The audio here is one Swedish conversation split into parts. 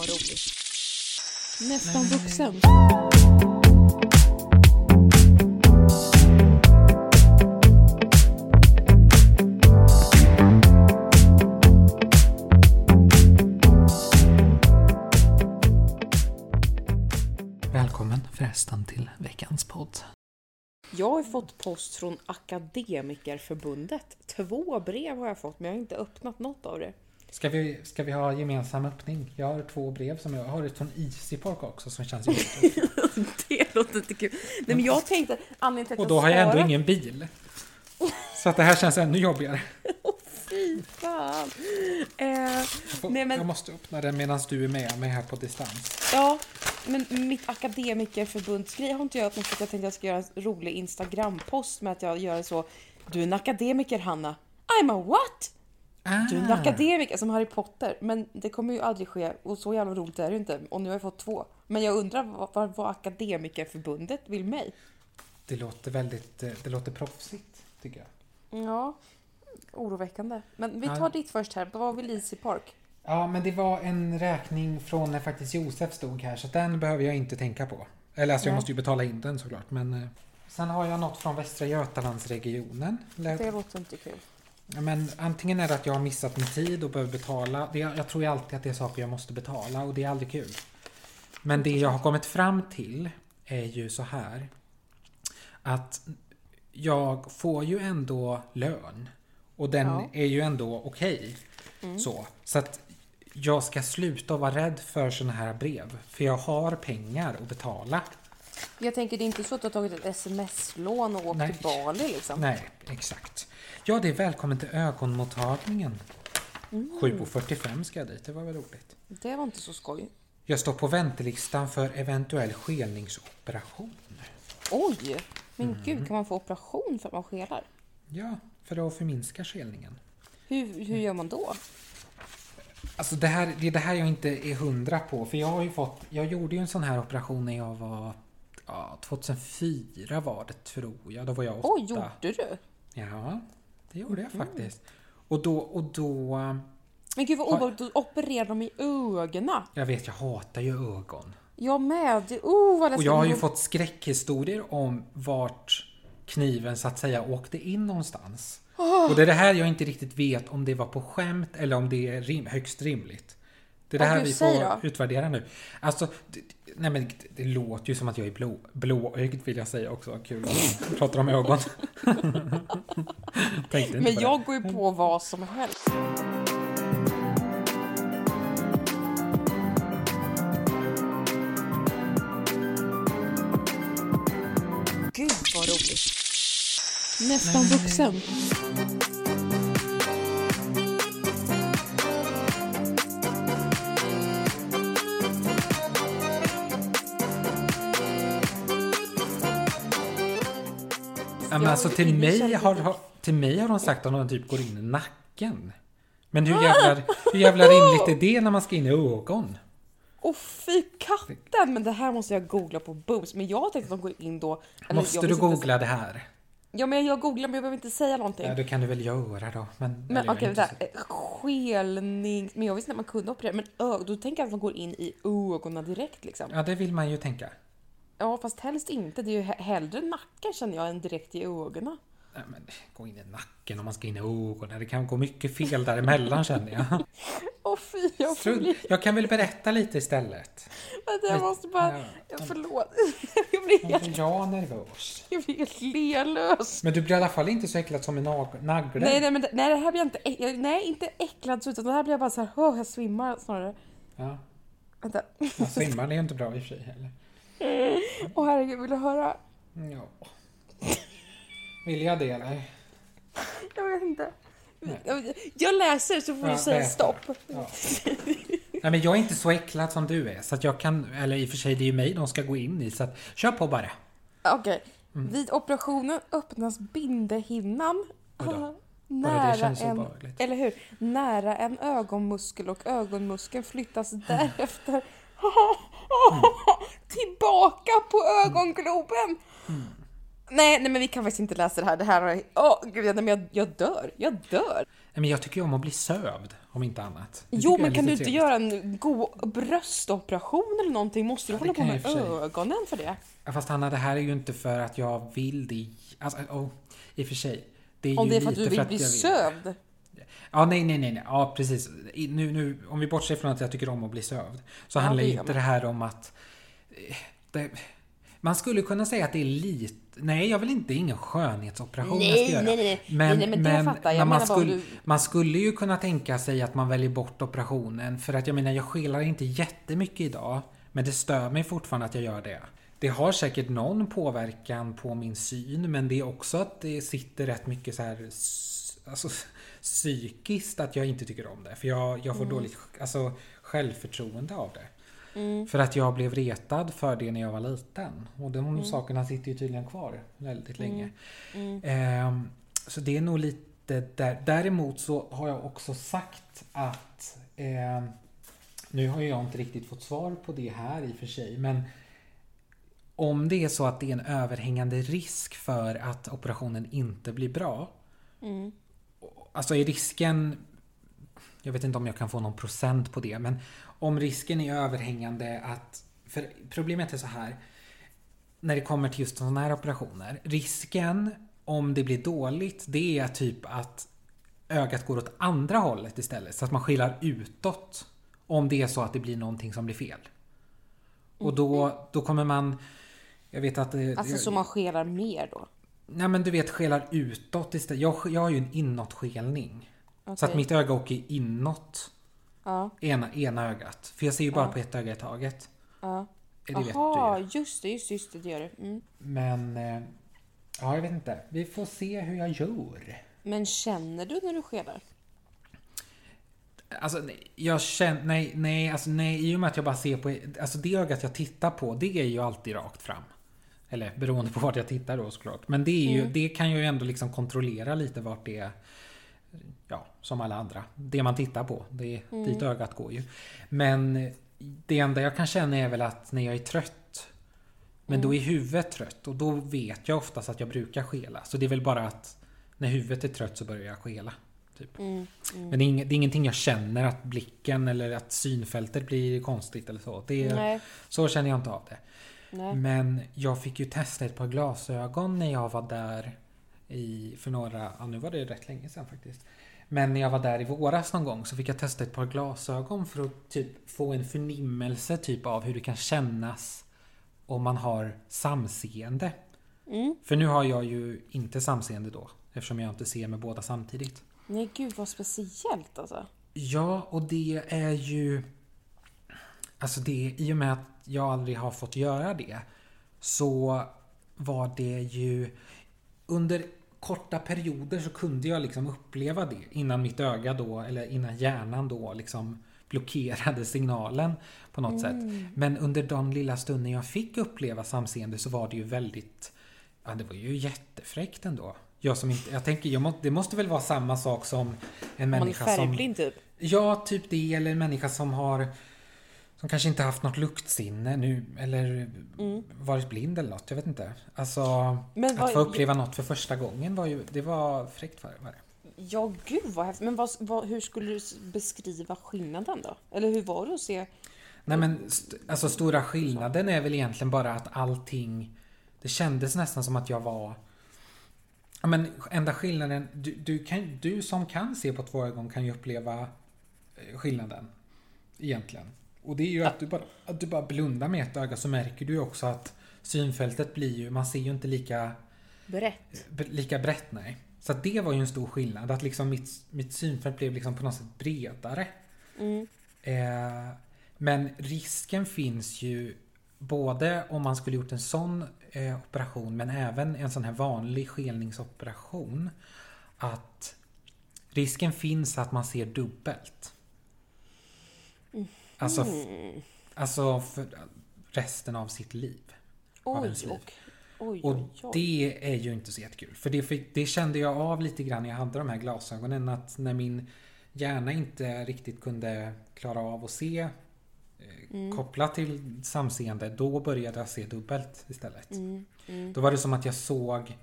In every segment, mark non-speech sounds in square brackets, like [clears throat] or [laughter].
vad roligt. Nästan vuxen. Välkommen förresten till veckans podd. Jag har fått post från Akademikerförbundet. Två brev har jag fått, men jag har inte öppnat något av det. Ska vi, ska vi ha gemensam öppning? Jag har två brev som jag har ett från Easy Park också som känns. [laughs] Det låter inte kul. Nej, men jag tänkte anledningen till att Och då har jag ändå ingen bil. [laughs] Så att det här känns ännu jobbigare. Fy fan. Eh, Och Nej, men- Jag måste öppna den medan du är med mig här på distans. ja, men mitt akademikerförbundsgrej har inte jag öppnat för att jag tänkte att jag ska göra en rolig Instagram-post med att jag gör så. Du är en akademiker Hanna. I'm a what? Du är en Ah, akademiker som Harry Potter. Men det kommer ju aldrig ske och så jävla roligt är det inte. Och nu har jag fått två. Men jag undrar vad, vad, vad Akademikerförbundet vill mig? det låter väldigt, eh, det låter proffsigt tycker jag. Ja, oroväckande. Men vi Ja. tar ditt först här. Vad vill Easy Park? Ja, men det var en räkning från när faktiskt Josef stod här så den behöver jag inte tänka på. Eller alltså jag måste ju betala in den såklart men eh, Sen har jag något från Västra Götalandsregionen. Det låter inte kul. Men antingen är det att jag har missat min tid och behöver betala. Det, jag tror ju alltid att det är saker jag måste betala och det är aldrig kul. Men det jag har kommit fram till är ju så här. Att jag får ju ändå lön. Och den Ja. är ju ändå okej. Så. Så att jag ska sluta vara rädd för såna här brev. För jag har pengar att betala. Jag tänker det är inte så att du har tagit ett sms-lån och åkt Nej. till Bali liksom. Nej, exakt. Ja, det är välkommen till ögonmottagningen. 7.45 ska jag dit, det var väl roligt. Det var inte så skoj. Jag står på väntelistan för eventuell skelningsoperation. Oj! Men Mm. gud, kan man få operation för att man skelar? Ja, för att förminska skelningen. Hur, hur gör man då? Alltså det, här, det är det här jag inte är hundra på. För jag har ju fått, jag gjorde ju en sån här operation när jag var, ja, 2004 var det tror jag. Då var jag åtta. Oj, gjorde du? Ja, det gjorde jag faktiskt. Och då, och då, Men gud vad obehagligt, då opererar de i ögonen. jag vet jag hatar ju ögon. Jag med. Det, oh, vad Och jag har ju fått skräckhistorier om vart kniven så att säga åkte in någonstans. Och det är det här jag inte riktigt vet om det var på skämt eller om det är rim, högst rimligt. Det är det här gud, vi får utvärdera nu. Alltså, det, nej men det, det låter ju som att jag är blå, blåögd vill jag säga också. Kul att [laughs] prata om ögon. [laughs] Tänkte inte Men jag går ju på vad som helst. Gud vad roligt. Nästan vuxen. Ja, men alltså till mig, har, har, till mig har de sagt att de typ går in i nacken. Men hur jävla, hur jävla [laughs] rimligt är det när man ska in i ögon? Åh fy katten! Men det här måste jag googla på boobs. Men jag har tänkt att de går in då... Måste du visste inte- googla det här? Ja men jag googlar men jag behöver inte säga någonting. Ja, det kan du väl göra då. Men, Men okej, vänta. Eh, Skelning... Men jag visste inte att man kunde operera. Men ö, då tänker jag att de går in i ögonen direkt liksom. Ja, det vill man ju tänka. Ja, fast helst inte. Det är ju he- hellre nacken känner jag än direkt i ögonen. Nej, men gå in i nacken om man ska in i ögonen. Det kan gå mycket fel däremellan känner jag. [laughs] Åh fy, jag får bli... Jag kan väl berätta lite istället. Vänta, jag måste bara... Ja. Förlåt. [laughs] Jag blir Nu helt, blir jag nervös. [laughs] jag blir helt lelös. Men du blir i alla fall inte så äcklad som en nag- nagle. Nej, nej, men det, nej, det här blir jag inte... Nej, inte äcklad utan det här blir jag bara så här... Åh, jag svimmar snarare. Ja, Vänta. ja, svimmar är ju inte bra i och för sig heller. [laughs] Åh herregud, vill du höra? Ja. Vill jag det eller? Jag vet inte. Nej. Jag, läser så får Ja, du säga läs stopp. Ja. Nej men jag är inte så äcklad som du är. Så att jag kan, eller i och för sig det är ju mig de ska gå in i. Så att kör på bara. Okej. Mm. Vid operationen öppnas bindehinnan. Nära en, eller hur? Nära en ögonmuskel och ögonmuskeln flyttas [laughs] därefter Mm. [laughs] tillbaka på ögongloben. Nej, nej men vi kan faktiskt inte läsa det här. Det här är... Åh gud, nej, men jag, jag dör. Jag dör. Nej, Men jag tycker ju om att bli sövd, om inte annat. Det Jo, men kan du inte trevligt. göra en god bröstoperation eller någonting? Måste du Ja, hålla på med för ögonen för det? Ja, Fast Hanna, det här är ju inte för att jag vill det. Alltså, oh, i och för sig. Det är Om ju det är för att du vill bli sövd? Ja, nej, nej, nej, nej. Ja, precis. Nu, nu, om vi bortser från att jag tycker om att bli sövd. Så Ja, handlar det inte man. det här om att... eh, Det, man skulle kunna säga att det är lite... Nej, jag vill inte ingen skönhetsoperation jag ska Nej, göra. nej, nej. Men, nej, nej, men det fattar jag. men man, om skulle, du... man skulle ju kunna tänka sig att man väljer bort operationen. För att jag menar, jag skelar inte jättemycket idag. Men det stör mig fortfarande att jag gör det. Det har säkert någon påverkan på min syn. Men det är också att det sitter rätt mycket så här... Alltså, psykiskt att jag inte tycker om det. För jag, jag får dåligt alltså, självförtroende av det. För att jag blev retad för det när jag var liten. Och de sakerna sitter ju tydligen kvar väldigt länge. Ehm, så det är nog lite där. Däremot så har jag också sagt att ehm, nu har jag inte riktigt fått svar på det här i och för sig. Men om det är så att det är en överhängande risk för att operationen inte blir bra. Mm. Alltså är risken jag vet inte om jag kan få någon procent på det, men om risken är överhängande att... För problemet är så här. När det kommer till just sådana här operationer. Risken om det blir dåligt, det är typ att ögat går åt andra hållet istället. Så att man skilar utåt. Om det är så att det blir någonting som blir fel. Och då, då kommer man... Jag vet att... Alltså så man skelar mer då? Nej men du vet, skelar utåt istället. Jag, jag har ju en inåtskelning. Så att mitt öga åker inåt. Ja, Ena, ena ögat. För jag ser ju bara Ja. på ett öga i taget. ja. Det vet du Jaha, ju. just det, just just det, det gör det. Mm. Men... eh, Ja, jag vet inte. Vi får se hur jag gör. Men känner du när du skelar? Alltså, jag känner... Nej, nej, alltså nej. I och med att jag bara ser på... Alltså det ögat jag tittar på, det är ju alltid rakt fram. Eller beroende på vart jag tittar då såklart. Men det, ju, Mm. det kan jag ju ändå liksom kontrollera lite vart det är. Ja, som alla andra. Det man tittar på. Det är Mm. dit ögat går ju. Men det enda jag kan känna är väl att när jag är trött. Men då är huvudet trött och då vet jag oftast att jag brukar skela. Så det är väl bara att när huvudet är trött så börjar jag skela. Typ. Mm. Mm. Men det är, inget, det är ingenting jag känner att blicken eller att synfältet blir konstigt eller så. Det är, så känner jag inte av det. Nej. Men jag fick ju testa ett par glasögon när jag var där i, för några, ja nu var det rätt länge sedan faktiskt. Men när jag var där i våras någon gång så fick jag testa ett par glasögon för att typ få en förnimmelse typ av hur det kan kännas om man har samseende. Mm. För nu har jag ju inte samseende då eftersom jag inte ser med båda samtidigt. Nej, gud vad speciellt alltså. Ja, och det är ju... Alltså det, i och med att jag aldrig har fått göra det så var det ju... Under korta perioder så kunde jag liksom uppleva det innan mitt öga då, eller innan hjärnan då liksom blockerade signalen på något sätt. Men under den lilla stunden jag fick uppleva samseende så var det ju väldigt... Ja, det var ju jättefräckt ändå. Jag som inte... Jag tänker, jag må, det måste väl vara samma sak som en Om man är människa som... färgblind typ. Ja, typ det. Eller en människa som har... Som kanske inte haft något luktsinne nu. Eller varit blind eller något. Jag vet inte. Alltså... Mm. Men att vad- få uppleva något för första gången var ju... Det var fräckt var det. Ja, gud vad häftigt. Men vad, vad, hur skulle du beskriva skillnaden då? Eller hur var det att se? Nej men st- alltså stora skillnaden är väl egentligen bara att allting... Det kändes nästan som att jag var... Ja men enda skillnaden... Du, du, kan, du som kan se på två ögon kan ju uppleva eh, skillnaden. Egentligen. Och det är ju att du bara, att du bara blundar med ett öga så märker du ju också att synfältet blir ju... Man ser ju inte lika, Berätt. b- lika brett nej. Så det var ju en stor skillnad. Att liksom mitt, mitt synfält blev liksom på något sätt bredare. Mm. Eh, men risken finns ju både om man skulle gjort en sån eh, operation men även en sån här vanlig skelningsoperation. Att risken finns att man ser dubbelt. Alltså, Mm. alltså för resten av sitt liv. av Oj, ens liv. och, oj, Och oj, det är ju inte så jättekul. För det, fick, det kände jag av lite grann när jag hade de här glasögonen. Att när min hjärna inte riktigt kunde klara av att se eh, kopplat till samseende, då började jag se dubbelt istället. Mm. Mm. Då var det som att jag såg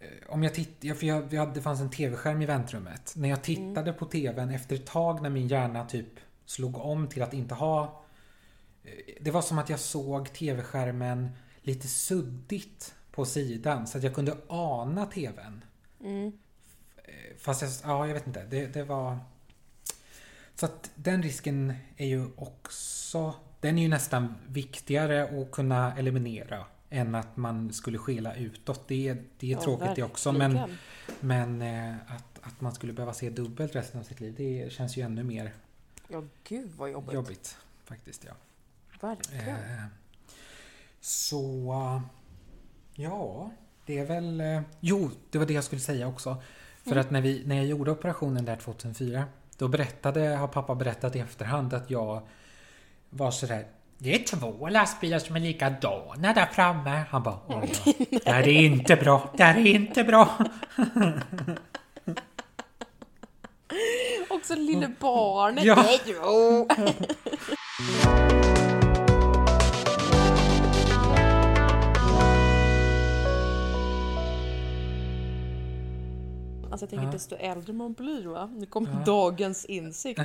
eh, om jag tittade, för jag, hade, det fanns en tv-skärm i väntrummet. När jag tittade på tvn efter ett tag när min hjärna typ slog om till att inte ha... eh, Det var som att jag såg tv-skärmen lite suddigt på sidan så att jag kunde ana tvn. Mm. Eh, Fast jag, ja, jag vet inte. Det, det var... Så att den risken är ju också... Den är ju nästan viktigare att kunna eliminera än att man skulle skela utåt. Det, är- det är Ja, tråkigt det också men, men eh, att, att man skulle behöva se dubbelt resten av sitt liv det känns ju ännu mer Ja, gud vad jobbigt. jobbigt. Faktiskt ja. Verkligen. Eh, så... eh, Ja, det är väl... eh, Jo, det var det jag skulle säga också. För Mm. att när, vi, när jag gjorde operationen där 2004 då berättade, har pappa berättat i efterhand att jag var sådär det är två lastbilar som är likadana där framme. Han bara oj. [laughs] Det här är inte bra. Det här är inte bra. [laughs] Också lille barnet. Ja. Jo. Alltså jag tänker Ja. desto äldre man blir va, nu kommer Ja. dagens insikt,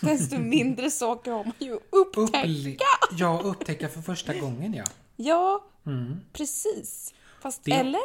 desto mindre saker har man ju upptäckt. Upple- ja, upptäcka för första gången ja. Ja, Mm. precis. Fast Det- eller?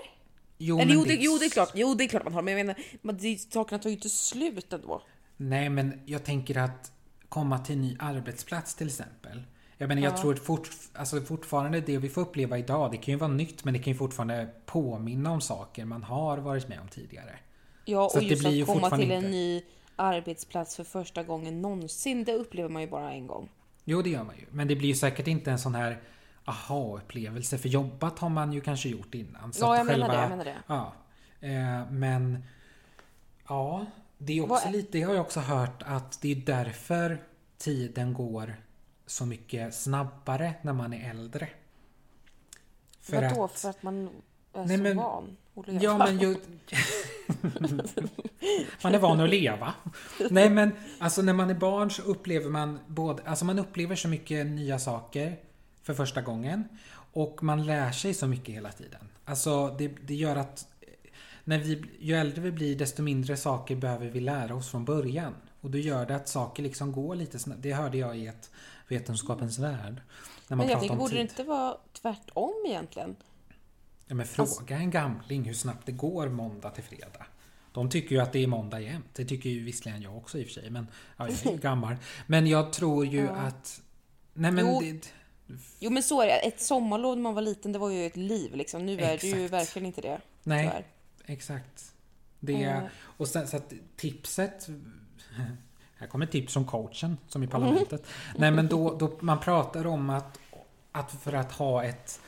Jo, eller jo det, jo, det är klart, jo det är klart man har, men jag menar, det, sakerna tar ju inte slut ändå. Nej, men jag tänker att komma till en ny arbetsplats till exempel. Jag menar, jag Ja. tror att fort, alltså fortfarande det vi får uppleva idag, det kan ju vara nytt men det kan ju fortfarande påminna om saker man har varit med om tidigare. Ja, Så och just att komma till en inte- ny arbetsplats för första gången någonsin, det upplever man ju bara en gång. Jo, det gör man ju. Men det blir ju säkert inte en sån här aha-upplevelse. För jobbat har man ju kanske gjort innan. Så Ja, jag menar det, jag menar det. Ja. Eh, men... Ja, det är också Vad- lite... Det har jag också hört att det är därför tiden går så mycket snabbare när man är äldre. För Vadå? att... För att man är Nej, så men- van att leva? Ja, men ju... [laughs] man är van att leva. Nej, men alltså när man är barn så upplever man både... Alltså man upplever så mycket nya saker för första gången. Och man lär sig så mycket hela tiden. Alltså det, det gör att när vi, ju äldre vi blir desto mindre saker behöver vi lära oss från början. Och då gör det att saker liksom går lite snabbt. Det hörde jag i ett Vetenskapens Värld. När man men jag om borde det tid. inte vara tvärtom egentligen? Ja, men fråga en gamling hur snabbt det går måndag till fredag. De tycker ju att det är måndag jämt. Det tycker ju visserligen jag också i och för sig. Men ja, jag är ju [laughs] gammal. Men jag tror ju Ja. att... Nej men Jo. det, Jo, men så är det. Ett sommarlov när man var liten, det var ju ett liv liksom. Nu är det ju Exakt. verkligen inte det. Nej, tyvärr. Exakt. Det, Eh. och sen, så att tipset... [laughs] Här kommer tips från coachen, som i parlamentet. [laughs] Nej men då, då man pratar om att, att för att ha ett...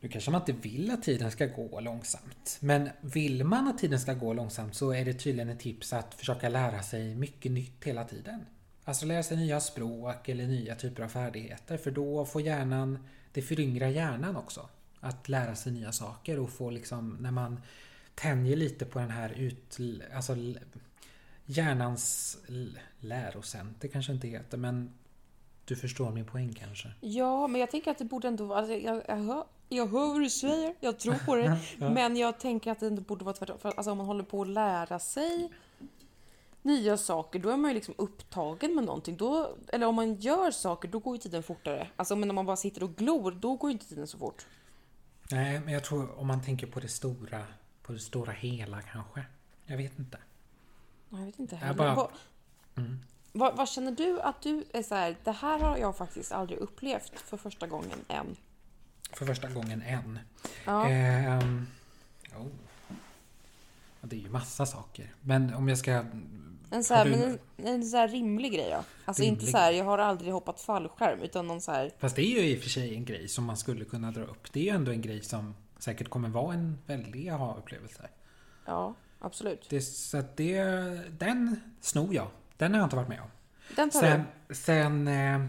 Nu kanske man inte vill att tiden ska gå långsamt. Men vill man att tiden ska gå långsamt så är det tydligen ett tips att försöka lära sig mycket nytt hela tiden. Alltså lära sig nya språk eller nya typer av färdigheter. För då får hjärnan... Det föryngrar hjärnan också. Att lära sig nya saker och få liksom när man tänjer lite på den här ut... Alltså hjärnans lärocenter kanske inte heter men du förstår min poäng kanske? Ja, men jag tänker att det borde ändå. Alltså, jag, jag, hör, jag hör vad du säger, jag tror på det. [laughs] Ja. Men jag tänker att det ändå borde vara tvärtom. För alltså, om man håller på att lära sig nya saker, då är man ju liksom upptagen med någonting. Då, eller om man gör saker, då går ju tiden fortare. Alltså, men om man bara sitter och glor, då går ju inte tiden så fort. Nej, men jag tror om man tänker på det stora, på det stora hela kanske. Jag vet inte. Jag vet inte Jag heller. bara- Vad, Mm. vad, vad känner du att du är så här, det här har jag faktiskt aldrig upplevt för första gången än. För första gången än. Ja. Ehm, oh. Det är ju massa saker. Men om jag ska... En så här, du- men en, en så här rimlig grej då. Alltså inte Rimlig. så här, jag har aldrig hoppat fallskärm, utan någon så här, Fast det är ju i och för sig en grej som man skulle kunna dra upp. Det är ju ändå en grej som säkert kommer vara en väldig aha-upplevelse. ja, absolut. Det, så att det, den snor jag. Den har jag inte varit med om. Den tar Sen... sen eh,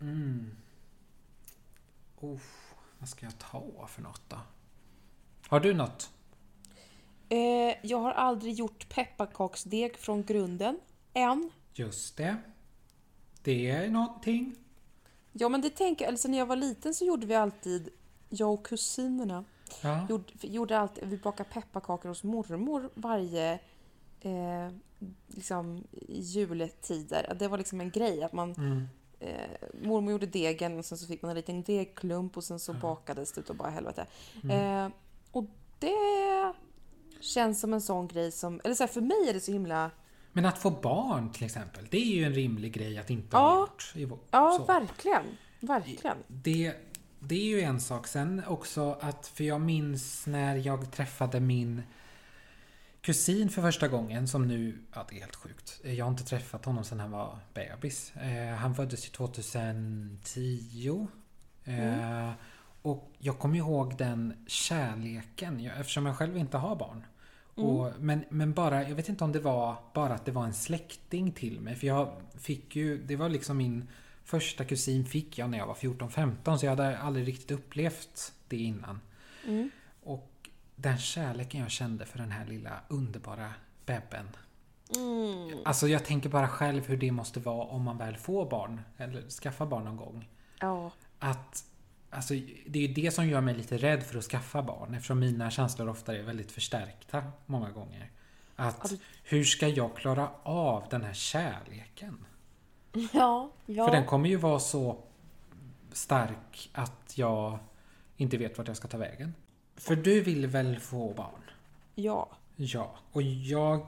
mm. oh, vad ska jag ta för något då? Har du något? du. Eh, jag har aldrig gjort pepparkaksdeg från grunden. Än. Just det. Det är någonting. Ja men det tänker jag, alltså när jag var liten så gjorde vi alltid, jag och kusinerna, Ja. gjorde, gjorde alltid, vi bakade pepparkakor hos mormor varje eh, liksom juletider. Det var liksom en grej att man Mm. eh, mormor gjorde degen och sen så fick man en liten degklump och sen så Ja. bakades det utav bara helvete. Mm. Eh, och det känns som en sån grej som, eller så här, för mig är det så himla, Men att få barn till exempel, det är ju en rimlig grej att inte Ja. ha gjort. ja så. verkligen, verkligen. Det, det är ju en sak. Sen också att, för jag minns när jag träffade min kusin för första gången som nu, ja det är helt sjukt. Jag har inte träffat honom sedan han var bebis. Eh, han föddes ju 2010. Eh, och jag kommer ihåg den kärleken jag, eftersom jag själv inte har barn. Och, men, men bara, jag vet inte om det var bara att det var en släkting till mig. För jag fick ju, det var liksom min första kusin fick jag när jag var 14-15 så jag hade aldrig riktigt upplevt det innan. Mm. Och den kärleken jag kände för den här lilla underbara bebben. Mm. Alltså jag tänker bara själv hur det måste vara om man väl får barn eller skaffar barn någon gång. Ja. Att Alltså, det är ju det som gör mig lite rädd för att skaffa barn eftersom mina känslor ofta är väldigt förstärkta många gånger. Att hur ska jag klara av den här kärleken? [laughs] Ja, ja. För den kommer ju vara så stark att jag inte vet vart jag ska ta vägen. För du vill väl få barn? ja. Ja, och jag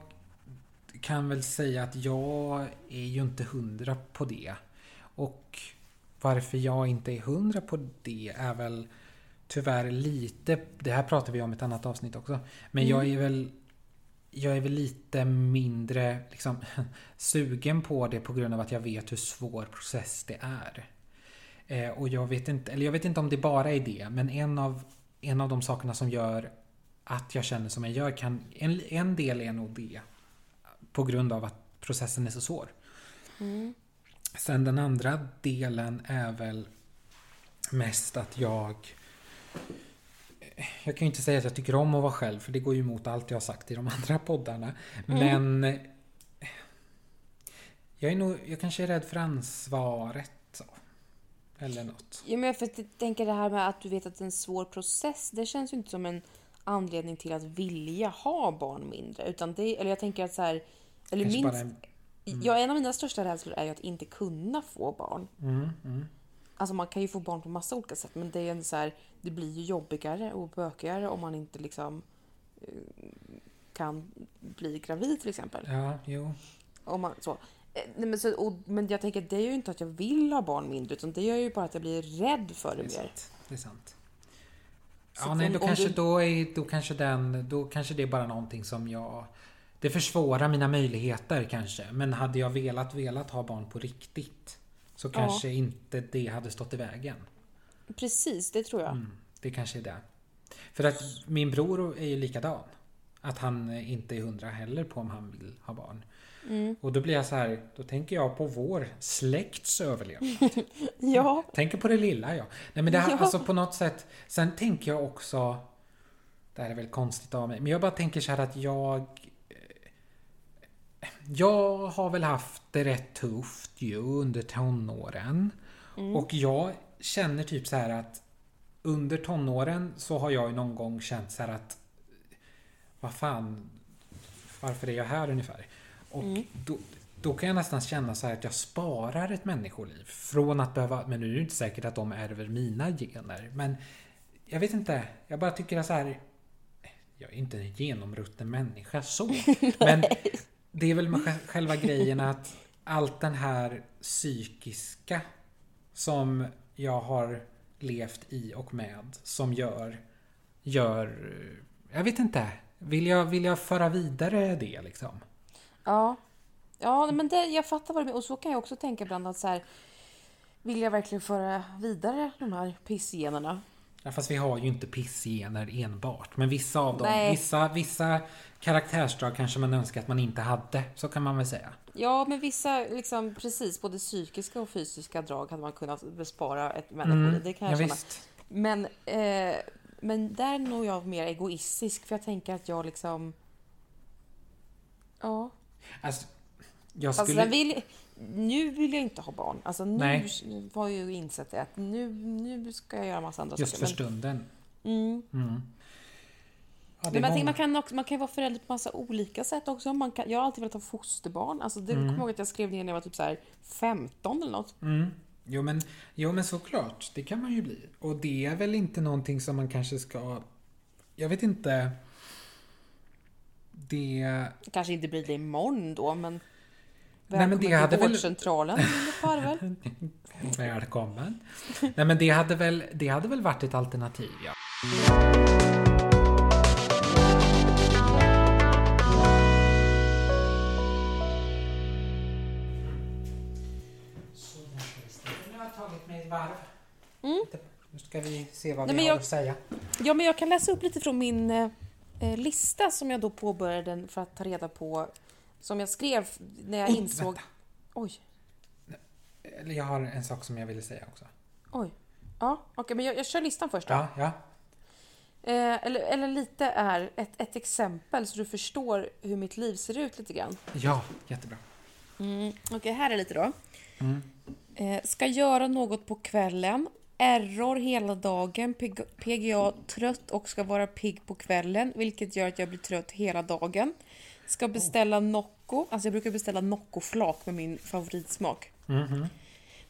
kan väl säga att jag är ju inte hundra på det. Och varför jag inte är hundra på det är väl tyvärr lite, det här pratar vi om i ett annat avsnitt också, men jag är väl jag är väl lite mindre liksom, [laughs] sugen på det på grund av att jag vet hur svår process det är. Eh, och jag vet inte, eller jag vet inte om det bara är det, men en av, en av de sakerna som gör att jag känner som jag gör kan, en, en del är nog det. På grund av att processen är så svår. Mm. Sen den andra delen är väl mest att jag jag kan ju inte säga att jag tycker om att vara själv för det går ju emot allt jag har sagt i de [laughs] andra poddarna. Men eh, jag är nog, jag kanske är rädd för ansvaret. Så. Eller något. Ja, men för att jag tänker det här med att du vet att det är en svår process, det känns ju inte som en anledning till att vilja ha barn mindre. Utan det, eller jag tänker att så här, eller minst, en, ja, en av mina största rädslor är ju att inte kunna få barn. mm, mm. Alltså man kan ju få barn på massa olika sätt men det är en så här, det blir ju jobbigare och bökigare om man inte liksom eh, kan bli gravid till exempel. Ja, jo. Om man, så. Eh, Nej, men, så, och, men jag tänker det är ju inte att jag vill ha barn mindre utan det gör ju bara att jag blir rädd för det Det mer. Det är sant. Så Ja, nej, då kanske, du- då, är, då kanske den, då kanske det är bara någonting som jag... Det försvårar mina möjligheter kanske. Men hade jag velat, velat ha barn på riktigt så Ja. kanske inte det hade stått i vägen. Precis, det tror jag. Mm, det kanske är det. För att min bror är ju likadan. Att han inte är hundra heller på om han vill ha barn. Mm. Och då blir jag så här, då tänker jag på vår släkts överlevnad. [laughs] Ja, Tänker på det lilla ja. Nej men det här, Ja. alltså på något sätt. Sen tänker jag också. Det här är väl konstigt av mig. Men jag bara tänker så här att jag. Jag har väl haft det rätt tufft ju under tonåren. Mm. Och jag känner typ så här att. Under tonåren så har jag ju någon gång känt så här att. Vad fan. Varför är jag här ungefär? Och Mm. då, då kan jag nästan känna så här att jag sparar ett människoliv. Från att behöva, men nu är det inte säkert att de ärver mina gener. Men jag vet inte, jag bara tycker att så här. Jag är inte en genomrutten människa så. [laughs] Men det är väl med själva grejen att allt den här psykiska som jag har levt i och med som gör, gör, eh, jag vet inte. Vill jag, vill jag föra vidare det liksom? ja. Ja, men det, jag fattar vad du menar. Och så kan jag också tänka ibland att så här, vill jag verkligen föra vidare de här pissgenerna? Ja, fast vi har ju inte pissgener enbart. Men vissa av dem, Nej. vissa, vissa karaktärsdrag kanske man önskar att man inte hade. Så kan man väl säga. Ja, men vissa, liksom precis, både psykiska och fysiska drag hade man kunnat bespara ett människoliv. Det kan jag Mm. ja, känna. visst. Men, eh, men där är nog jag mer egoistisk, för jag tänker att jag liksom... Ja. Alltså, jag Alltså, skulle... sen vill, nu vill jag inte ha barn. Alltså nu Nej. har jag ju insett att nu, nu ska jag göra massa andra Just saker. för stunden. Men, mm. Mm. Ja, Men jag tänker, man, kan också, man kan vara förälder på massa olika sätt också. Man kan, jag har alltid velat ha fosterbarn. Alltså, det Mm. kommer ihåg att jag skrev ner när jag var typ så här 15 eller något. Mm. Jo, men, jo men såklart, det kan man ju bli. Och det är väl inte någonting som man kanske ska... Jag vet inte... Det... Kanske inte blir det imorgon då, men... Nej, men det hade väl- vårdcentralen, farvel. [laughs] Välkommen. Nej men det hade väl, det hade väl varit ett alternativ, ja. Varv. Mm. Nu ska vi se vad Nej, vi har jag- att säga. Ja, men jag kan läsa upp lite från min eh, eh, lista som jag då påbörjade för att ta reda på... Som jag skrev när jag Oj, insåg... vänta. Oj, Eller jag har en sak som jag ville säga också. oj. Ja, okej, men jag, jag kör listan först då. Ja, ja. Eh, eller, eller lite är ett, ett exempel så du förstår hur mitt liv ser ut lite grann. Ja, jättebra. Mm. Okej, här är lite då. Mm. Eh, ska göra något på kvällen. Error hela dagen. PG- PGA trött och ska vara pigg på kvällen, vilket gör att jag blir trött hela dagen. Ska beställa Nocco. Alltså jag brukar beställa Nocco-flak med min favoritsmak. Mhm.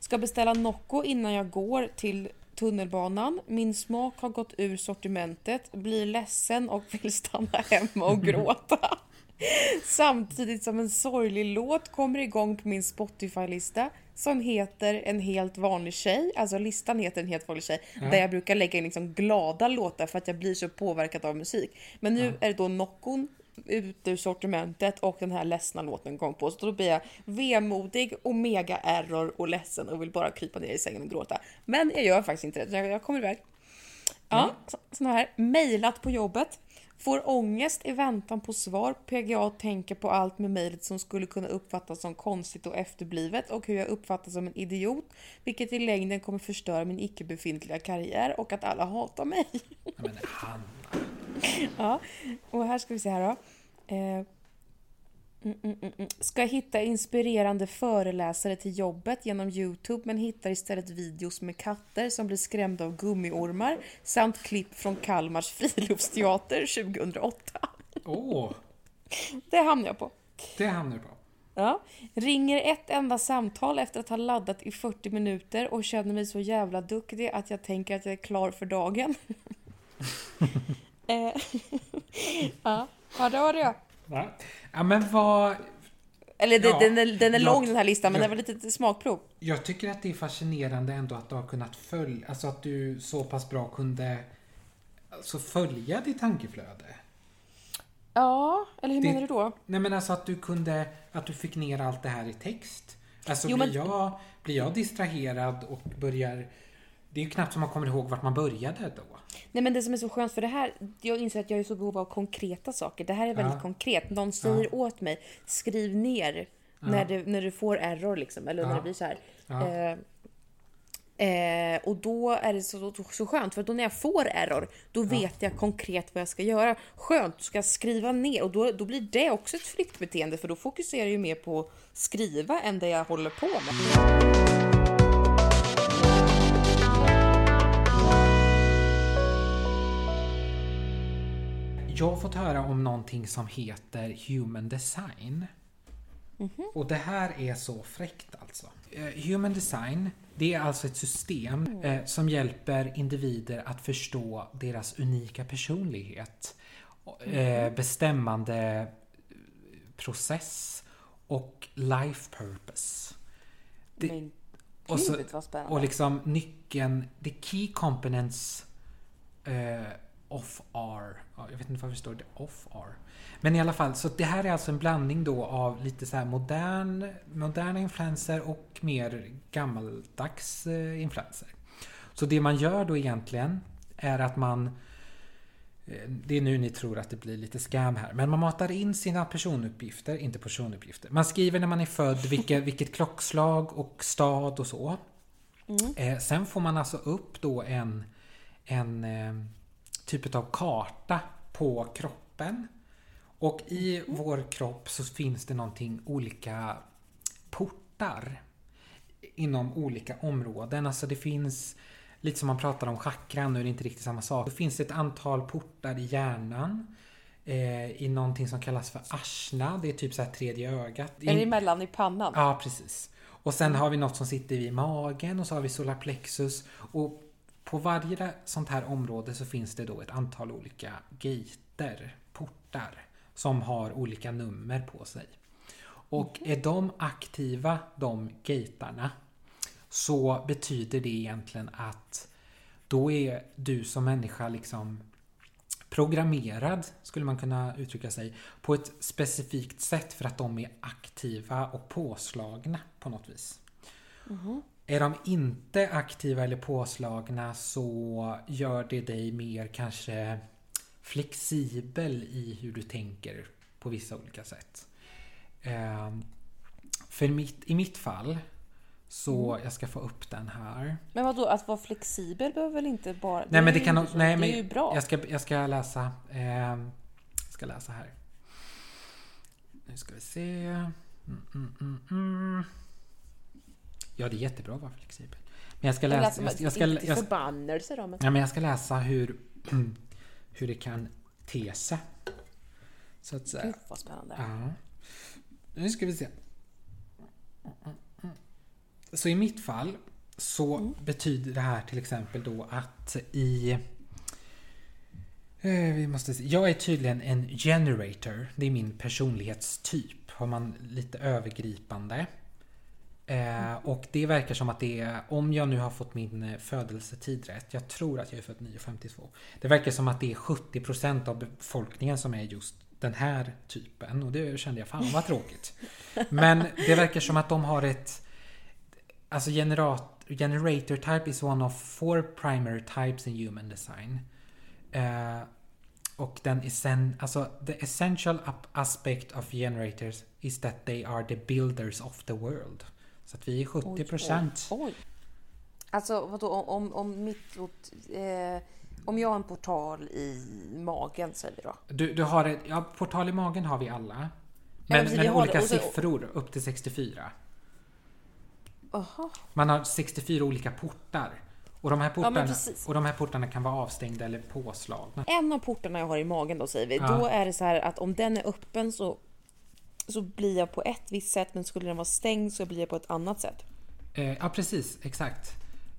Ska beställa Nocco innan jag går till tunnelbanan. Min smak har gått ur sortimentet. Blir ledsen och vill stanna hemma och [laughs] gråta. Samtidigt som en sorglig låt kommer igång på min Spotify-lista som heter En helt vanlig tjej. Alltså listan heter En helt vanlig tjej. Ja. Där jag brukar lägga in liksom glada låtar för att jag blir så påverkad av musik. Men nu är det då Noccon ut ur sortimentet och den här ledsna låten kom på. Så då blir jag vemodig och mega error och ledsen och vill bara krypa ner i sängen och gråta. Men jag gör faktiskt inte det. Jag, kommer iväg. Ja, så, såna här. Mejlat på jobbet. Får ångest i väntan på svar. PGA tänker på allt med mejlet som skulle kunna uppfattas som konstigt och efterblivet och hur jag uppfattas som en idiot. Vilket i längden kommer förstöra min icke befintliga karriär och att alla hatar mig. Ja, men Hanna. [laughs] Ja, och här ska vi se här då. Eh, mm, mm, mm. Ska hitta inspirerande föreläsare till jobbet genom Youtube men hittar istället videos med katter som blir skrämda av gummiormar samt klipp från Kalmars friluftsteater 2008. Åh, Det hamnar jag på. det hamnar du på. Ja. Ringer ett enda samtal efter att ha laddat i 40 minuter och känner mig så jävla duktig att jag tänker att jag är klar för dagen. [laughs] eh, [laughs] ja, ja, det var det. Ja. ja, men vad... Eller det, Ja, den är, den är jag- lång den här listan, men jag- det var lite smakprov. Jag tycker att det är fascinerande ändå att du har kunnat följa, alltså att du så pass bra kunde alltså följa ditt tankeflöde. Ja, eller hur Det- menar du då? Nej men alltså att du kunde, att du fick ner allt det här i text. Alltså Jo, blir, men- jag, blir jag distraherad och börjar... Det är ju knappt som man kommer ihåg vart man började då. Nej men det som är så skönt för det här, jag inser att jag är så behov av konkreta saker. Det här är väldigt Ja. konkret. Någon säger åt mig, skriv ner när, du, när du får error liksom, eller när Ja. det blir så här. Ja. Eh, eh, och då är det så, så, skönt, för då när jag får error, då vet jag konkret vad jag ska göra. Skönt, ska jag skriva ner och då, då blir det också ett flyktbeteende för då fokuserar jag ju mer på att skriva än det jag håller på med. Jag har fått höra om någonting som heter Human Design. Och det här är så fräckt alltså. Eh, Human Design, det är alltså ett system eh, som hjälper individer att förstå deras unika personlighet, eh, bestämmande process och life purpose. Det- Men gud vad spännande. Och liksom nyckeln, the key components eh, of R. Ja, jag vet inte varför det står det off R. Men i alla fall, så det här är alltså en blandning då av lite så här modern, moderna influenser och mer gammaldags eh, influenser. Så det man gör då egentligen är att man eh, det är nu ni tror att det blir lite scam här. Men man matar in sina personuppgifter, inte personuppgifter. Man skriver när man är född, vilket, [laughs] vilket klockslag och stad och så. Eh, sen får man alltså upp då en, en eh, typ av karta på kroppen. Och i vår kropp så finns det någonting olika portar inom olika områden. Alltså det finns, lite som man pratar om chakran, nu är det inte riktigt samma sak. Det finns ett antal portar i hjärnan. Eh, I någonting som kallas för ashna, det är typ så här tredje ögat. Är det emellan i pannan? Ja, precis. Och sen har vi något som sitter i magen och så har vi solarplexus. Och på varje sånt här område så finns det då ett antal olika gater, portar, som har olika nummer på sig. Och är de aktiva, de gatarna, så betyder det egentligen att då är du som människa liksom programmerad, skulle man kunna uttrycka sig, på ett specifikt sätt för att de är aktiva och påslagna på något vis. Är de inte aktiva eller påslagna så gör det dig mer kanske flexibel i hur du tänker på vissa olika sätt. Ehm, För mitt, i mitt fall så, jag ska få upp den här. Men vadå, att vara flexibel behöver väl inte bara... Nej men det kan så. nej, Det men är ju bra. Jag ska, jag ska läsa. ehm, jag ska läsa här. Nu ska vi se. Mm, mm, mm, mm. Ja, det är jättebra att vara flexibel. Men jag ska läsa. Jag, ska- jag, inte ska, till jag, förbannelse då, men... ja, men jag ska läsa hur, [clears throat] hur det kan te sig. Så att säga. Gud vad spännande. Ja. Nu ska vi se. Så i mitt fall så betyder det här till exempel då att i... Eh, Vi måste se. Jag är tydligen en generator. Det är min personlighetstyp. Har man lite övergripande. Eh, och det verkar som att det är, om jag nu har fått min eh, födelsetid rätt, jag tror att jag är född 952. Det verkar som att det är 70% av befolkningen som är just den här typen och det kände jag fan vad tråkigt. Men det verkar som att de har ett, alltså generat, generator type is one of four primary types in human design. Eh, och den essen, alltså the essential aspect of generators is that they are the builders of the world. Så att vi är 70 procent. Oj, oj. Alltså vadå, om, om, mitt... Eh, om jag har en portal i magen säger vi då. Du, du har ett, ja, portal i magen har vi alla. Ja, Men, vi men olika det. Så- siffror upp till 64. Aha. Man har 64 olika portar. Och de här portarna, precis. och de här portarna kan vara avstängda eller påslagna. En av portarna jag har i magen då säger vi, Ja. då är det så här att om den är öppen så, så blir jag på ett visst sätt men skulle den vara stängd så blir jag på ett annat sätt. Eh, ja precis, exakt.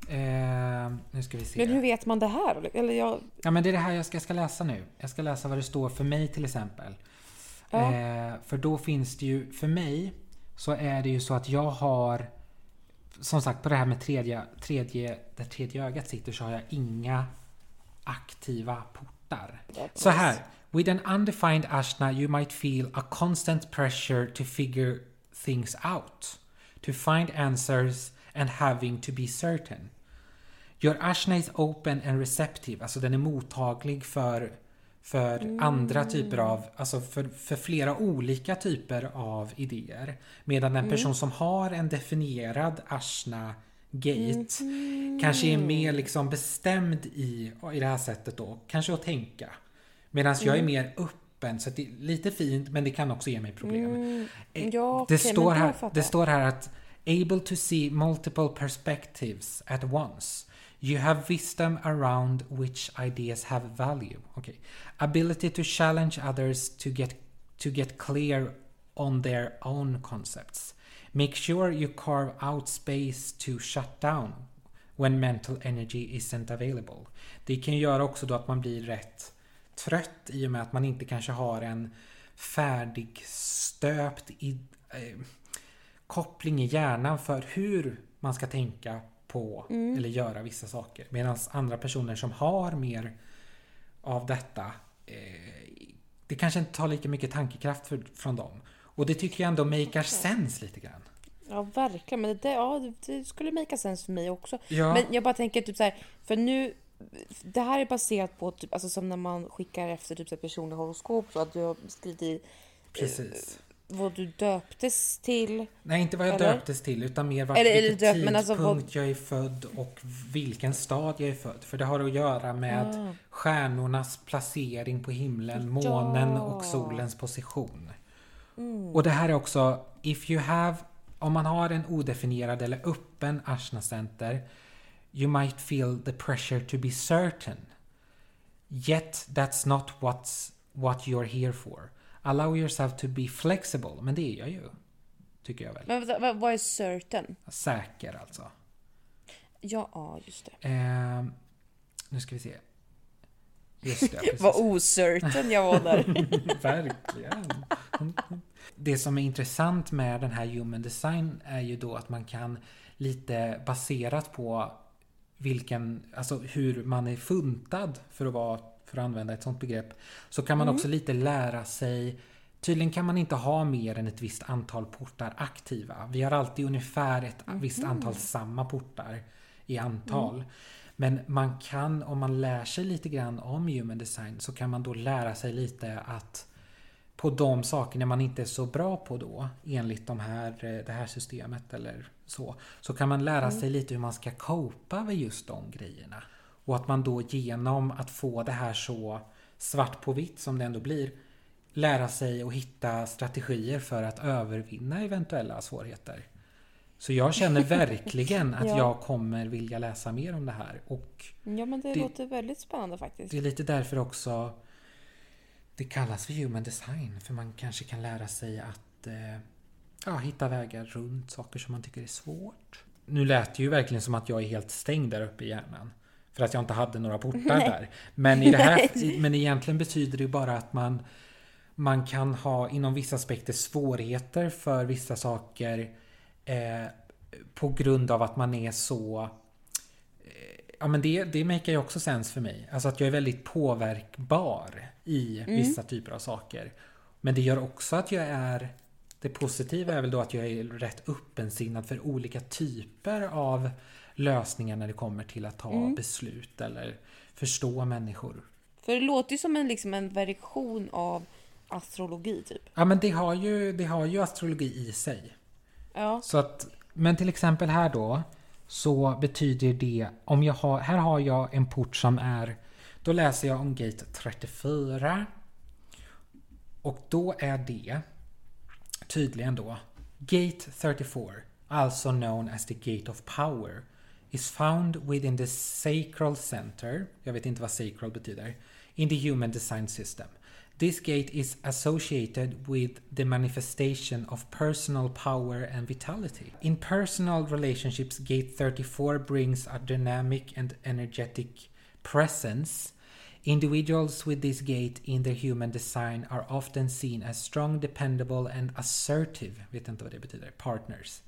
Eh, nu ska vi se. Men hur vet man det här? Eller jag, Ja men det är det här jag ska, jag ska läsa nu. Jag ska läsa vad det står för mig till exempel. Ja. Eh, för då finns det ju, för mig så är det ju så att jag har som sagt på det här med tredje, tredje, där tredje ögat sitter så har jag inga aktiva portar. Så här. With an undefined ashna you might feel a constant pressure to figure things out. To find answers and having to be certain. Your ashna is open and receptive, alltså den är mottaglig för, för andra typer av, alltså för, för flera olika typer av idéer. Medan en person som har en definierad ashna gate kanske är mer liksom bestämd i, i det här sättet då, kanske att tänka. Medan jag är mer öppen, så det är lite fint men det kan också ge mig problem. Eh, Ja, det, okej, står här, det står här att Able to see multiple perspectives at once. You have wisdom around which ideas have value. Okay. Ability to challenge others to get to get clear on their own concepts. Make sure you carve out space to shut down when mental energy isn't available. Det kan göra också då att man blir rätt trött i och med att man inte kanske har en färdigstöpt i, eh, koppling i hjärnan för hur man ska tänka på eller göra vissa saker. Medan andra personer som har mer av detta eh, det kanske inte tar lika mycket tankekraft för, från dem. Och det tycker jag ändå makar sense lite grann. Ja, verkligen. Men det, ja, det skulle make sense för mig också. Ja. Men jag bara tänker typ så här, för nu... Det här är baserat på typ, alltså som när man skickar efter typ personliga horoskop så att du har skrivit i Precis. vad du döptes till. Nej, inte vad jag Eller? döptes till utan mer vart, Eller- vilken döpt, men alltså vad- tidpunkt jag är född och vilken stad jag är född. För det har att göra med stjärnornas placering på himlen, månen och solens position. Och det här är också, if you have Om man har en odefinierad eller öppen ashna center you might feel the pressure to be certain. Yet that's not what's what you're here for. Allow yourself to be flexible. Men det är jag ju. Tycker jag väl. Men vad, vad är certain? Säker alltså. Ja, ja just det. Eh, nu ska vi se. Just det, [laughs] precis. Vad ocertain jag var där. [laughs] Verkligen. Det som är intressant med den här human design är ju då att man kan lite baserat på vilken, alltså hur man är funtad för att vara, för att använda ett sånt begrepp, så kan man Mm. också lite lära sig Tydligen kan man inte ha mer än ett visst antal portar aktiva. Vi har alltid ungefär ett visst antal samma portar i antal. Men man kan, om man lär sig lite grann om human design, så kan man då lära sig lite att på de sakerna man inte är så bra på då, enligt de här, eh, det här systemet eller så, så kan man lära sig lite hur man ska copa med just de grejerna. Och att man då genom att få det här så svart på vitt som det ändå blir, lära sig att hitta strategier för att övervinna eventuella svårigheter. Så jag känner [laughs] verkligen att Ja. jag kommer vilja läsa mer om det här. Och Ja, men det, Det- låter väldigt spännande faktiskt. det är lite därför också det kallas för human design. För man kanske kan lära sig att eh, ja, hitta vägar runt saker som man tycker är svårt. Nu lät det ju verkligen som att jag är helt stängd där uppe i hjärnan. För att jag inte hade några portar Nej. där. Men, i det här, men egentligen betyder det ju bara att man, man kan ha inom vissa aspekter svårigheter för vissa saker eh, på grund av att man är så eh, Ja men det, det makar ju också sens för mig. Alltså att jag är väldigt påverkbar i vissa typer av saker. Men det gör också att jag är Det positiva är väl då att jag är rätt öppensinnad för olika typer av lösningar när det kommer till att ta beslut eller förstå människor. För det låter ju som en, liksom en version av astrologi typ. Ja men det har ju, det har ju astrologi i sig. Ja. Så att, men till exempel här då så betyder det om jag har, här har jag en port som är, då läser jag om gate 34 och då är det tydligen då Gate 34, also alltså known as the Gate of Power, is found within the sacral center, jag vet inte vad sacral betyder, in the human design system. This gate is associated with the manifestation of personal power and vitality. In personal relationships, gate 34 brings a dynamic and energetic presence. Individuals with this gate in their human design are often seen as strong, dependable and assertive, vet inte vad det betyder, partners.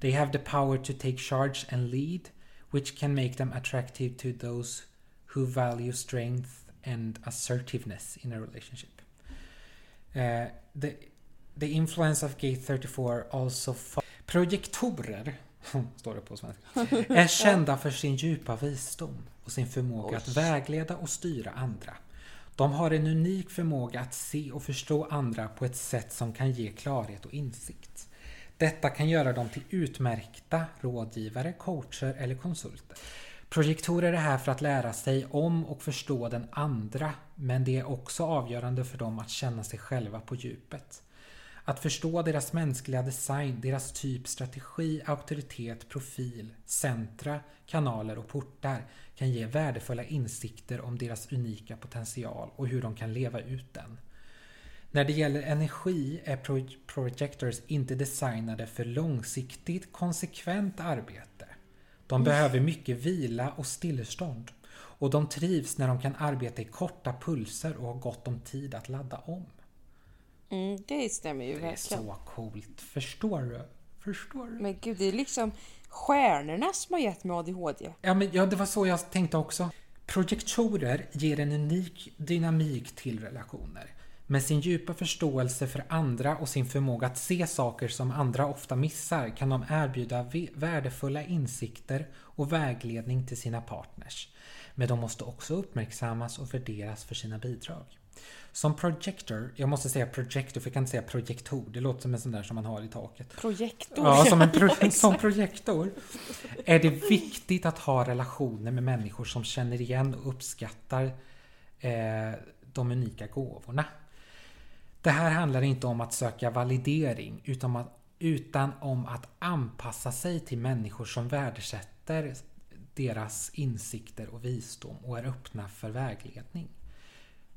They have the power to take charge and lead, which can make them attractive to those who value strength and assertiveness in a relationship. Uh, the, the influence of gate 34 also... Projektorer, [laughs] står det på svenska, är kända för sin djupa visdom och sin förmåga att Oj. vägleda och styra andra. De har en unik förmåga att se och förstå andra på ett sätt som kan ge klarhet och insikt. Detta kan göra dem till utmärkta rådgivare, coacher eller konsulter. Projektorer är här för att lära sig om och förstå den andra, men det är också avgörande för dem att känna sig själva på djupet. Att förstå deras mänskliga design, deras typ, strategi, auktoritet, profil, centra, kanaler och portar kan ge värdefulla insikter om deras unika potential och hur de kan leva ut den. När det gäller energi är pro- projectors inte designade för långsiktigt konsekvent arbete. De behöver mycket vila och stillestånd. Och de trivs när de kan arbeta i korta pulser och har gott om tid att ladda om. Mm, det stämmer ju Det är verkligen. så coolt. Förstår du? Förstår du? Men gud, det är liksom stjärnorna som har gett mig ADHD. Ja, men, ja, det var så jag tänkte också. Projektorer ger en unik dynamik till relationer. Med sin djupa förståelse för andra och sin förmåga att se saker som andra ofta missar kan de erbjuda värdefulla insikter och vägledning till sina partners. Men de måste också uppmärksammas och värderas för sina bidrag. Som projector, jag måste säga projector för jag kan inte säga projektor, det låter som en sån där som man har i taket. Projektor. Ja, som en pro- [laughs] som projektor. Är det viktigt att ha relationer med människor som känner igen och uppskattar eh, de unika gåvorna. Det här handlar inte om att söka validering utan, att, utan om att anpassa sig till människor som värdesätter deras insikter och visdom och är öppna för vägledning.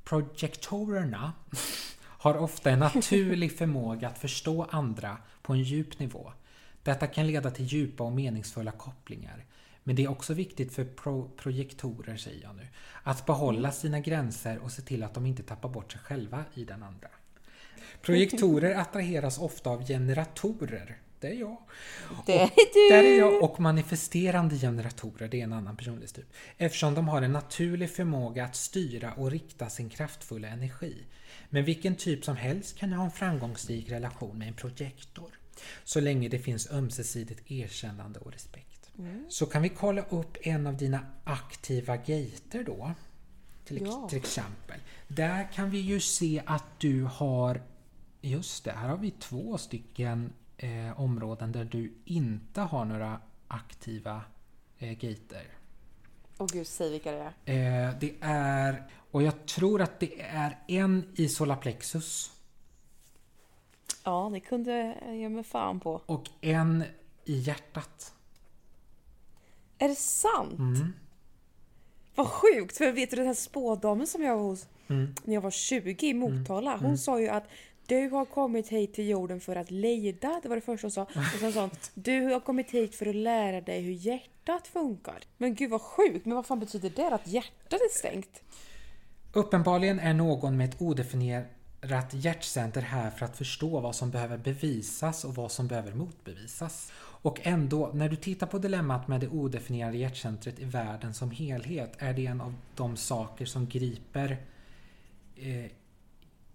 Projektorerna [laughs] har ofta en naturlig förmåga att förstå andra på en djup nivå. Detta kan leda till djupa och meningsfulla kopplingar. Men det är också viktigt för pro projektorer, säger jag nu, att behålla sina gränser och se till att de inte tappar bort sig själva i den andra. Projektorer attraheras ofta av generatorer. Det är jag. Det är och, du! Där är jag. Och manifesterande generatorer, det är en annan personlighetstyp. Eftersom de har en naturlig förmåga att styra och rikta sin kraftfulla energi. Men vilken typ som helst kan ha en framgångsrik relation med en projektor. Så länge det finns ömsesidigt erkännande och respekt. Mm. Så kan vi kolla upp en av dina aktiva gater då. Till, Ja. till exempel. Där kan vi ju se att du har Just det, här har vi två stycken eh, områden där du inte har några aktiva eh, gater. Åh gud, säg vilka det är. Eh, det är, och jag tror att det är en i solarplexus Ja, det kunde jag ge mig fan på. och en i hjärtat. Är det sant? Mm. Vad sjukt! För vet du den här spådamen som jag var hos Mm. när jag var 20 i Motala. Hon sa ju att du har kommit hit till jorden för att lida, Det var det första hon sa. Och sen sa hon du har kommit hit för att lära dig hur hjärtat funkar. Men gud vad sjukt! Men vad fan betyder det? Att hjärtat är stängt? Uppenbarligen är någon med ett odefinierat hjärtcenter här för att förstå vad som behöver bevisas och vad som behöver motbevisas. Och ändå, när du tittar på dilemmat med det odefinierade hjärtcentret i världen som helhet är det en av de saker som griper eh,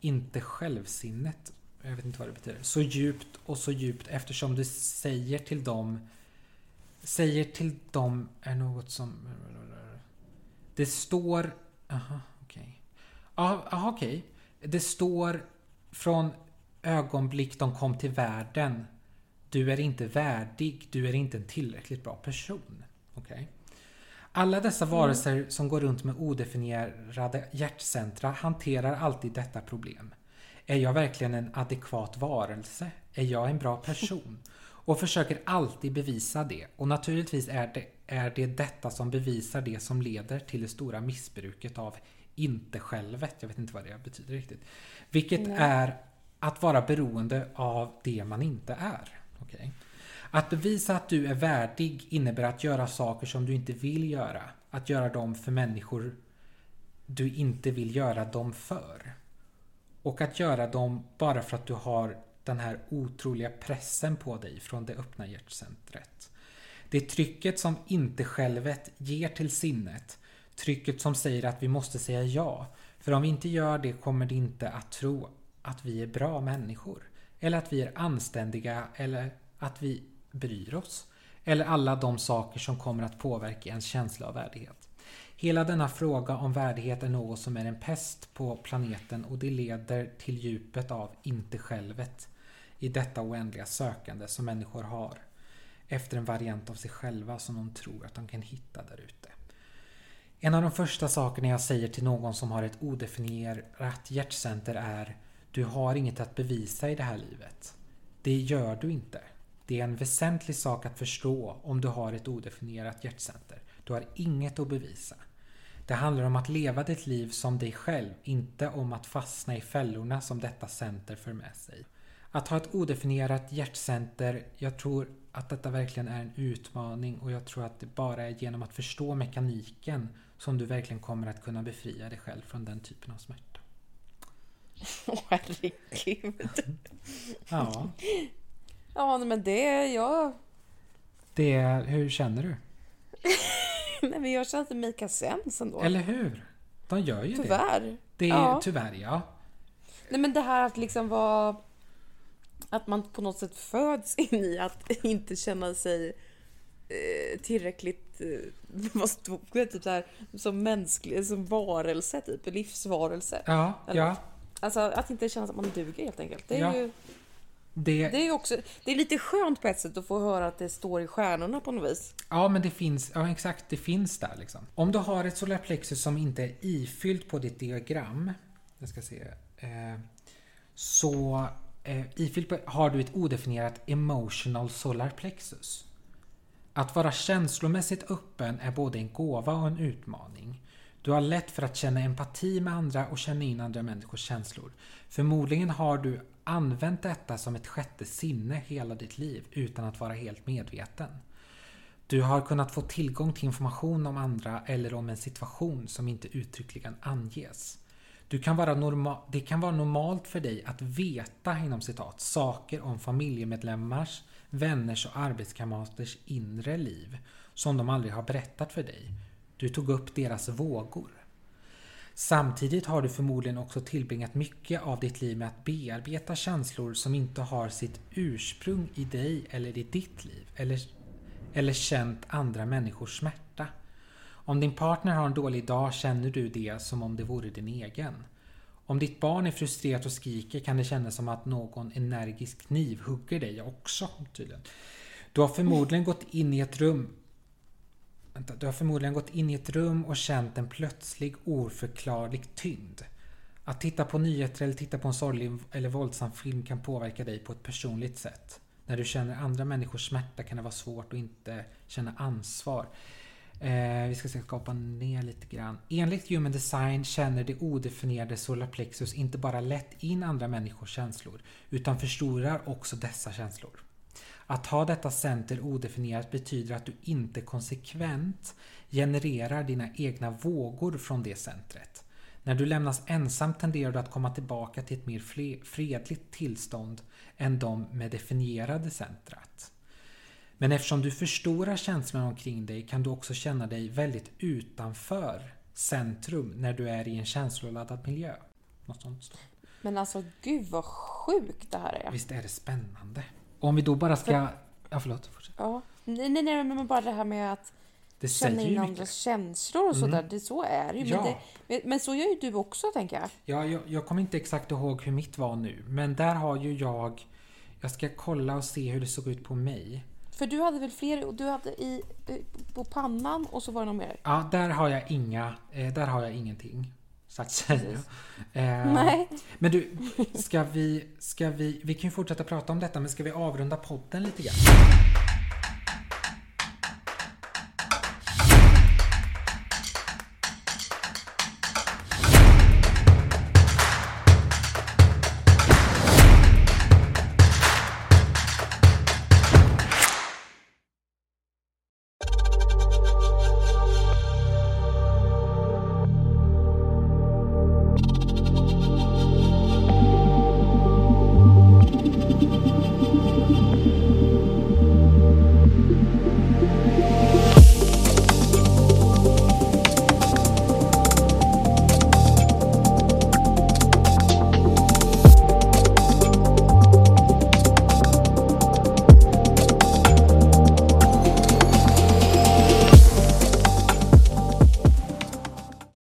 inte självsinnet, jag vet inte vad det betyder, så djupt och så djupt eftersom du säger till dem säger till dem är något som det står Aha, okej. Ja, aha, okej. Det står från ögonblick de kom till världen. Du är inte värdig, du är inte en tillräckligt bra person. Okej. Alla dessa varelser som går runt med odefinierade hjärtcentra hanterar alltid detta problem. Är jag verkligen en adekvat varelse? Är jag en bra person? [laughs] Och försöker alltid bevisa det. Och naturligtvis är det, är det detta som bevisar det som leder till det stora missbruket av inte-självet. Jag vet inte vad det betyder riktigt. Vilket Nej. är att vara beroende av det man inte är. Okej? Att bevisa att du är värdig innebär att göra saker som du inte vill göra. Att göra dem för människor du inte vill göra dem för. Och att göra dem bara för att du har den här otroliga pressen på dig från det öppna hjärtcentret. Det trycket som inte självet ger till sinnet. Trycket som säger att vi måste säga ja. För om vi inte gör det kommer det inte att tro att vi är bra människor. Eller att vi är anständiga eller att vi bryr oss. Eller alla de saker som kommer att påverka ens känsla av värdighet. Hela denna fråga om värdighet är något som är en pest på planeten och det leder till djupet av inte-självet i detta oändliga sökande som människor har efter en variant av sig själva som de tror att de kan hitta där ute. En av de första sakerna jag säger till någon som har ett odefinierat hjärtcenter är Du har inget att bevisa i det här livet. Det gör du inte. Det är en väsentlig sak att förstå om du har ett odefinierat hjärtcenter. Du har inget att bevisa. Det handlar om att leva ditt liv som dig själv, inte om att fastna i fällorna som detta center för med sig. Att ha ett odefinierat hjärtcenter, jag tror att detta verkligen är en utmaning och jag tror att det bara är genom att förstå mekaniken som du verkligen kommer att kunna befria dig själv från den typen av smärta. [laughs] Åh herregud. Ja, Ja men det, jag... det är, hur känner du? [laughs] Nej men jag känner att det makar sense ändå. Eller hur? De gör ju det. Tyvärr. Det är Ja. tyvärr ja. Nej men det här att liksom vara... Att man på något sätt föds in i att [laughs] inte känna sig eh, tillräckligt... Eh, [laughs] vad stod det? Typ så här, som mänsklig, som varelse typ, livsvarelse. Ja, Eller- ja. Alltså att inte känna att man duger helt enkelt. Det är Ja. ju Det, det är också... Det är lite skönt på ett sätt att få höra att det står i stjärnorna på något vis. Ja, men det finns, ja exakt, det finns där liksom. Om du har ett solarplexus som inte är ifyllt på ditt diagram, jag ska se, eh, så eh, i Filip har du ett odefinierat emotional solar plexus. Att vara känslomässigt öppen är både en gåva och en utmaning. Du har lätt för att känna empati med andra och känna in andra människors känslor. Förmodligen har du använt detta som ett sjätte sinne hela ditt liv utan att vara helt medveten. Du har kunnat få tillgång till information om andra eller om en situation som inte uttryckligen anges. Du kan vara norma- det kan vara normalt för dig att veta inom citat saker om familjemedlemmars, vänners och arbetskamraters inre liv som de aldrig har berättat för dig. Du tog upp deras vågor. Samtidigt har du förmodligen också tillbringat mycket av ditt liv med att bearbeta känslor som inte har sitt ursprung i dig eller i ditt liv eller, eller känt andra människors smärta. Om din partner har en dålig dag känner du det som om det vore din egen. Om ditt barn är frustrerat och skriker kan det kännas som att någon energisk kniv hugger dig också. Tydligen. Du har förmodligen gått in i ett rum Vänta, du har förmodligen gått in i ett rum och känt en plötslig oförklarlig tyngd. Att titta på nyheter eller titta på en sorglig eller våldsam film kan påverka dig på ett personligt sätt. När du känner andra människors smärta kan det vara svårt att inte känna ansvar. Eh, vi ska skapa ner lite grann. Enligt Human Design känner det odefinierade solarplexus inte bara lätt in andra människors känslor utan förstorar också dessa känslor. Att ha detta center odefinierat betyder att du inte konsekvent genererar dina egna vågor från det centret. När du lämnas ensam tenderar du att komma tillbaka till ett mer fredligt tillstånd än de med definierade centrat. Men eftersom du förstorar känslorna omkring dig kan du också känna dig väldigt utanför centrum när du är i en känsloladdad miljö. Något sånt. Men alltså gud vad sjukt det här är. Visst är det spännande? Om vi då bara ska... Ja, förlåt. Fortsätt. Ja. Nej, nej, nej, men bara det här med att det känna in andras känslor och sådär. Mm. Det, så är det ju. Ja. Men, men så gör ju du också, tänker jag. Ja, jag, jag kommer inte exakt ihåg hur mitt var nu. Men där har ju jag... Jag ska kolla och se hur det såg ut på mig. För du hade väl fler? Du hade i, på pannan och så var det något mer? Ja, där har jag inga. Eh, där har jag ingenting. Så att säga. Eh, Nej. Men du, ska vi, ska vi, vi kan ju fortsätta prata om detta, men ska vi avrunda podden lite grann?